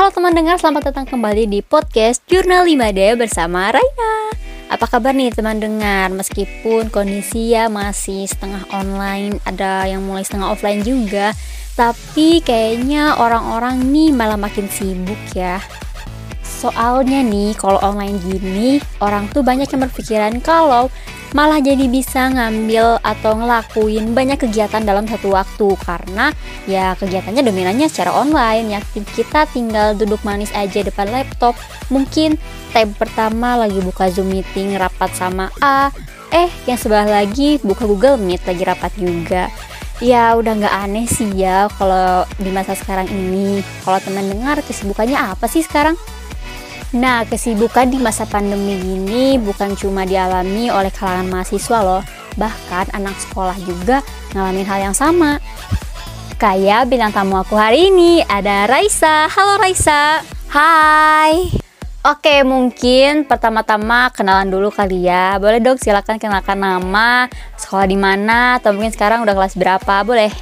Halo teman dengar, selamat datang kembali di podcast Jurnal 5D bersama Raina. Apa kabar nih teman dengar? Meskipun kondisi ya masih setengah online, ada yang mulai setengah offline juga, tapi kayaknya orang-orang nih malah makin sibuk ya. Soalnya nih, kalau online gini, orang tuh banyak yang berpikiran kalau malah jadi bisa ngambil atau ngelakuin banyak kegiatan dalam satu waktu. Karena ya kegiatannya dominannya secara online ya. Kita tinggal duduk manis aja depan laptop. Mungkin tab pertama lagi buka zoom meeting rapat sama A. Eh yang sebelah lagi buka Google Meet lagi rapat juga. Ya udah nggak aneh sih ya kalau di masa sekarang ini. Kalau teman dengar kesibukannya apa sih sekarang Nah, kesibukan di masa pandemi ini bukan cuma dialami oleh kalangan mahasiswa loh, bahkan anak sekolah juga ngalamin hal yang sama. Kayak bilang tamu aku hari ini ada Raisa. Halo Raisa. Hai. Oke, mungkin pertama-tama kenalan dulu kali ya. Boleh dong silakan kenalkan nama, sekolah di mana, atau mungkin sekarang udah kelas berapa, boleh?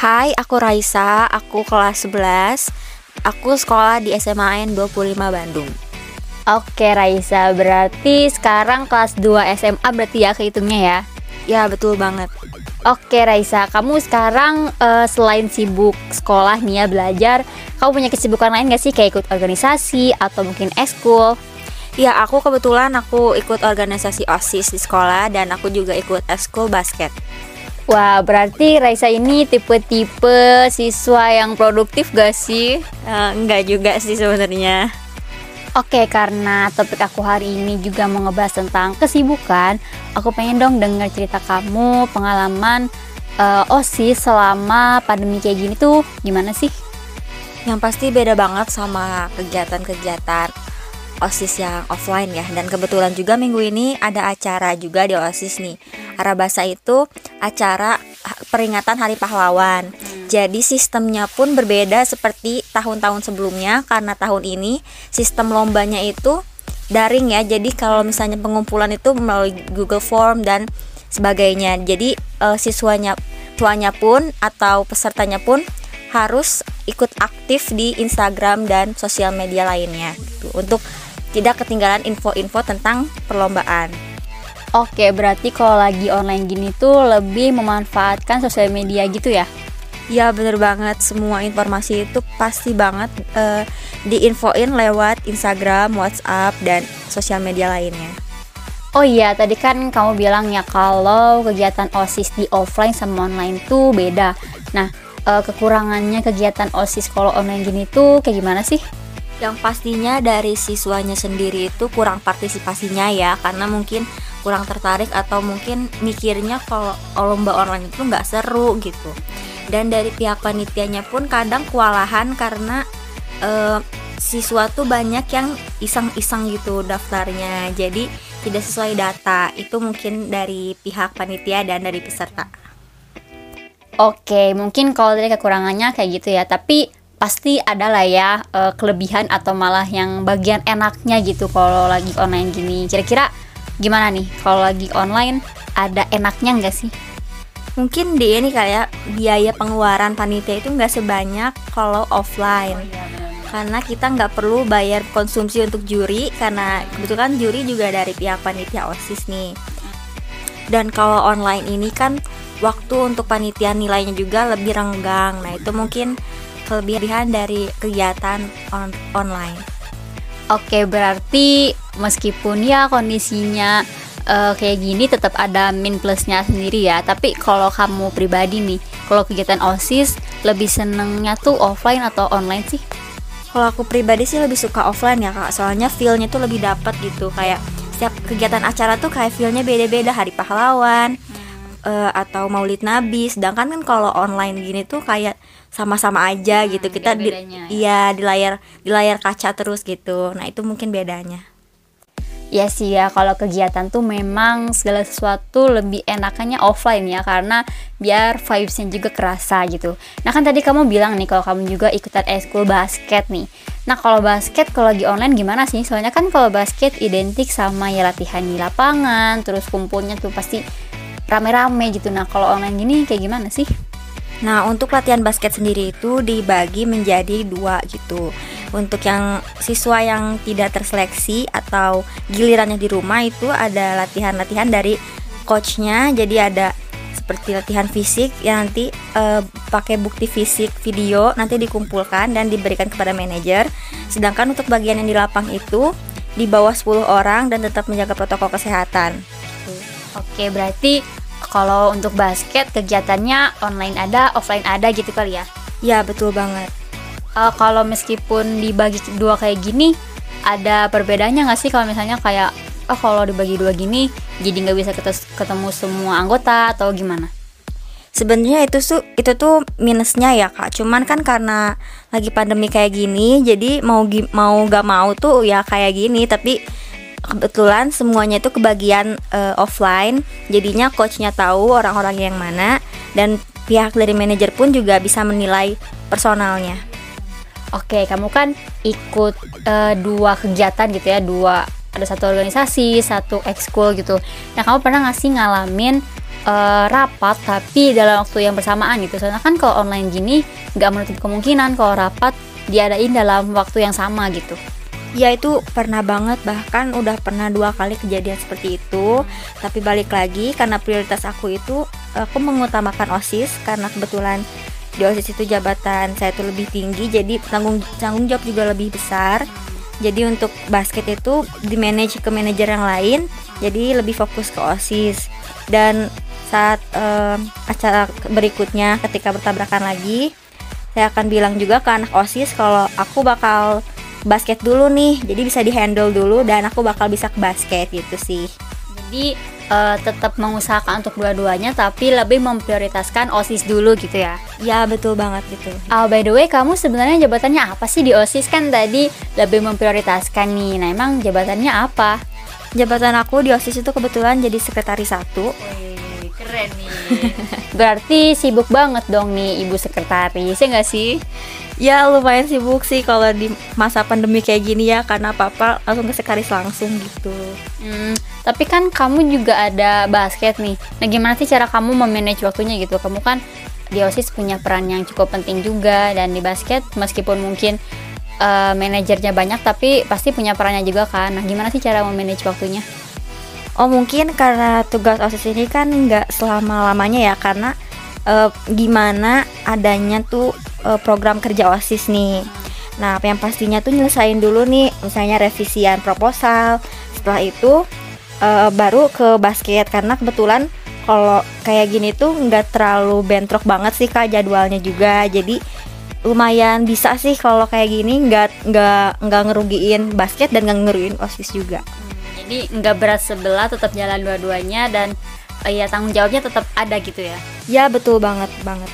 Hai, aku Raisa, aku kelas 11 Aku sekolah di SMA N 25 Bandung. Oke Raisa, berarti sekarang kelas 2 SMA berarti ya kehitungnya ya? Ya betul banget. Oke Raisa, kamu sekarang uh, selain sibuk sekolah nih ya belajar, kamu punya kesibukan lain gak sih kayak ikut organisasi atau mungkin eskul? Ya aku kebetulan aku ikut organisasi OSIS di sekolah dan aku juga ikut eskul basket. Wah, berarti Raisa ini tipe-tipe siswa yang produktif gak sih? Uh, enggak juga sih sebenarnya. Oke, karena topik aku hari ini juga mau ngebahas tentang kesibukan, aku pengen dong dengar cerita kamu, pengalaman uh, OSIS selama pandemi kayak gini tuh gimana sih? Yang pasti beda banget sama kegiatan-kegiatan OSIS yang offline ya dan kebetulan juga minggu ini ada acara juga di OSIS nih Arabasa itu acara peringatan Hari Pahlawan. Hmm. Jadi sistemnya pun berbeda seperti tahun-tahun sebelumnya karena tahun ini sistem lombanya itu daring ya. Jadi kalau misalnya pengumpulan itu melalui Google Form dan sebagainya. Jadi uh, siswanya tuanya pun atau pesertanya pun harus ikut aktif di Instagram dan sosial media lainnya gitu, untuk tidak ketinggalan info-info tentang perlombaan. Oke, berarti kalau lagi online gini tuh lebih memanfaatkan sosial media gitu ya? Ya bener banget, semua informasi itu pasti banget uh, diinfoin lewat Instagram, WhatsApp, dan sosial media lainnya. Oh iya, tadi kan kamu bilang ya kalau kegiatan OSIS di offline sama online tuh beda. Nah, uh, kekurangannya kegiatan OSIS kalau online gini tuh kayak gimana sih? Yang pastinya dari siswanya sendiri itu kurang partisipasinya ya, karena mungkin kurang tertarik atau mungkin mikirnya kalau lomba online itu nggak seru gitu. Dan dari pihak panitianya pun kadang kewalahan karena e, siswa tuh banyak yang iseng-iseng gitu daftarnya. Jadi tidak sesuai data. Itu mungkin dari pihak panitia dan dari peserta. Oke, mungkin kalau dari kekurangannya kayak gitu ya, tapi pasti ada lah ya e, kelebihan atau malah yang bagian enaknya gitu kalau lagi online gini. Kira-kira gimana nih? Kalau lagi online ada enaknya nggak sih? Mungkin di ini kayak biaya pengeluaran panitia itu nggak sebanyak kalau offline. Oh, iya, karena kita nggak perlu bayar konsumsi untuk juri karena kebetulan juri juga dari pihak panitia osis nih. Dan kalau online ini kan waktu untuk panitia nilainya juga lebih renggang. Nah itu mungkin kelebihan dari kegiatan on online Oke, berarti meskipun ya kondisinya uh, kayak gini tetap ada min plusnya sendiri ya. Tapi kalau kamu pribadi nih, kalau kegiatan OSIS lebih senengnya tuh offline atau online sih? Kalau aku pribadi sih lebih suka offline ya kak, soalnya feelnya tuh lebih dapat gitu. Kayak setiap kegiatan acara tuh kayak feelnya beda-beda. Hari pahlawan, uh, atau Maulid Nabi. Sedangkan kan kalau online gini tuh kayak sama-sama aja hmm, gitu. kita di, ya. iya di layar di layar kaca terus gitu. Nah itu mungkin bedanya. Ya sih ya, kalau kegiatan tuh memang segala sesuatu lebih enakannya offline ya. Karena biar vibesnya juga kerasa gitu. Nah kan tadi kamu bilang nih kalau kamu juga ikutan eskul basket nih. Nah kalau basket kalau lagi online gimana sih? Soalnya kan kalau basket identik sama ya latihan di lapangan Terus kumpulnya tuh pasti rame-rame gitu. Nah kalau online gini kayak gimana sih? Nah, untuk latihan basket sendiri itu dibagi menjadi dua gitu. Untuk yang siswa yang tidak terseleksi atau gilirannya di rumah itu ada latihan-latihan dari coachnya. Jadi ada seperti latihan fisik yang nanti uh, pakai bukti fisik video nanti dikumpulkan dan diberikan kepada manajer. Sedangkan untuk bagian yang di lapang itu di bawah 10 orang dan tetap menjaga protokol kesehatan. Oke, berarti kalau untuk basket kegiatannya online ada, offline ada gitu kali ya? Ya, betul banget. Uh, kalau meskipun dibagi dua kayak gini, ada perbedaannya nggak sih kalau misalnya kayak oh kalau dibagi dua gini jadi nggak bisa ketemu semua anggota atau gimana? Sebenarnya itu tuh itu tuh minusnya ya kak. Cuman kan karena lagi pandemi kayak gini, jadi mau mau gak mau tuh ya kayak gini. Tapi kebetulan semuanya itu kebagian uh, offline. Jadinya coachnya tahu orang-orang yang mana dan pihak dari manajer pun juga bisa menilai personalnya. Oke, kamu kan ikut uh, dua kegiatan gitu ya, dua ada satu organisasi satu ekskul gitu nah kamu pernah nggak sih ngalamin uh, rapat tapi dalam waktu yang bersamaan gitu soalnya kan kalau online gini nggak menutup kemungkinan kalau rapat diadain dalam waktu yang sama gitu Ya itu pernah banget. Bahkan udah pernah dua kali kejadian seperti itu. Tapi balik lagi karena prioritas aku itu aku mengutamakan OSIS. Karena kebetulan di OSIS itu jabatan saya itu lebih tinggi Jadi tanggung, tanggung jawab juga lebih besar. Jadi untuk basket itu di manage ke manajer yang lain jadi lebih fokus ke osis. Dan saat uh, acara berikutnya ketika bertabrakan lagi saya akan bilang juga ke anak osis kalau aku bakal basket dulu nih jadi bisa dihandle dulu dan aku bakal bisa ke basket gitu sih jadi uh, tetap mengusahakan untuk dua-duanya tapi lebih memprioritaskan OSIS dulu gitu ya. Ya, betul banget gitu. Oh, by the way, kamu sebenarnya jabatannya apa sih di OSIS kan tadi lebih memprioritaskan nih. Nah, emang jabatannya apa? Jabatan aku di OSIS itu kebetulan jadi sekretaris satu. Wih, keren nih. Berarti sibuk banget dong nih Ibu sekretaris, ya nggak sih? Ya lumayan sibuk sih kalau di masa pandemi kayak gini ya karena papa langsung ke sekretaris langsung gitu. Hmm, tapi kan kamu juga ada basket nih. Nah gimana sih cara kamu memanage waktunya gitu? Kamu kan di OSIS punya peran yang cukup penting juga dan di basket meskipun mungkin uh, manajernya banyak tapi pasti punya perannya juga kan. Nah gimana sih cara memanage waktunya? Oh mungkin karena tugas OSIS ini kan nggak selama lamanya ya karena uh, gimana adanya tuh uh, program kerja OSIS nih. Nah, yang pastinya tuh nyelesain dulu nih, misalnya revisian proposal. Setelah itu uh, baru ke basket karena kebetulan kalau kayak gini tuh nggak terlalu bentrok banget sih kak jadwalnya juga jadi lumayan bisa sih kalau kayak gini nggak nggak nggak ngerugiin basket dan nggak ngerugiin osis juga hmm, jadi nggak berat sebelah tetap jalan dua-duanya dan uh, ya tanggung jawabnya tetap ada gitu ya ya betul banget banget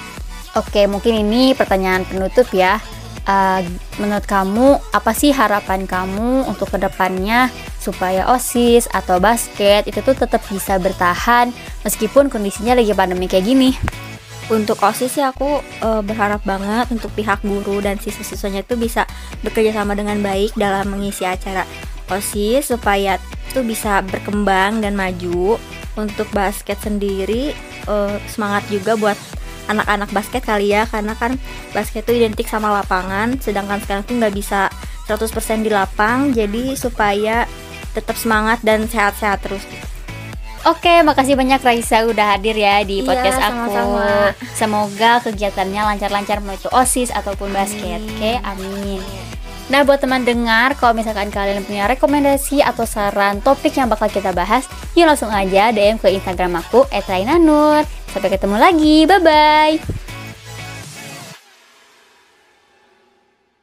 oke mungkin ini pertanyaan penutup ya. Uh, menurut kamu apa sih harapan kamu untuk ke depannya supaya osis atau basket itu tuh tetap bisa bertahan meskipun kondisinya lagi pandemi kayak gini? Untuk osis sih aku uh, berharap banget untuk pihak guru dan siswa-siswanya itu bisa bekerja sama dengan baik dalam mengisi acara osis supaya itu bisa berkembang dan maju. Untuk basket sendiri uh, semangat juga buat anak-anak basket kali ya karena kan basket itu identik sama lapangan sedangkan sekarang tuh nggak bisa 100% di lapang jadi supaya tetap semangat dan sehat-sehat terus Oke, makasih banyak Raisa udah hadir ya di iya, podcast iya, aku. Sama-sama. Semoga kegiatannya lancar-lancar mau itu OSIS ataupun basket. Oke, amin. Nah, buat teman dengar, kalau misalkan kalian punya rekomendasi atau saran topik yang bakal kita bahas, yuk langsung aja DM ke Instagram aku @rainanur. Sampai ketemu lagi. Bye bye.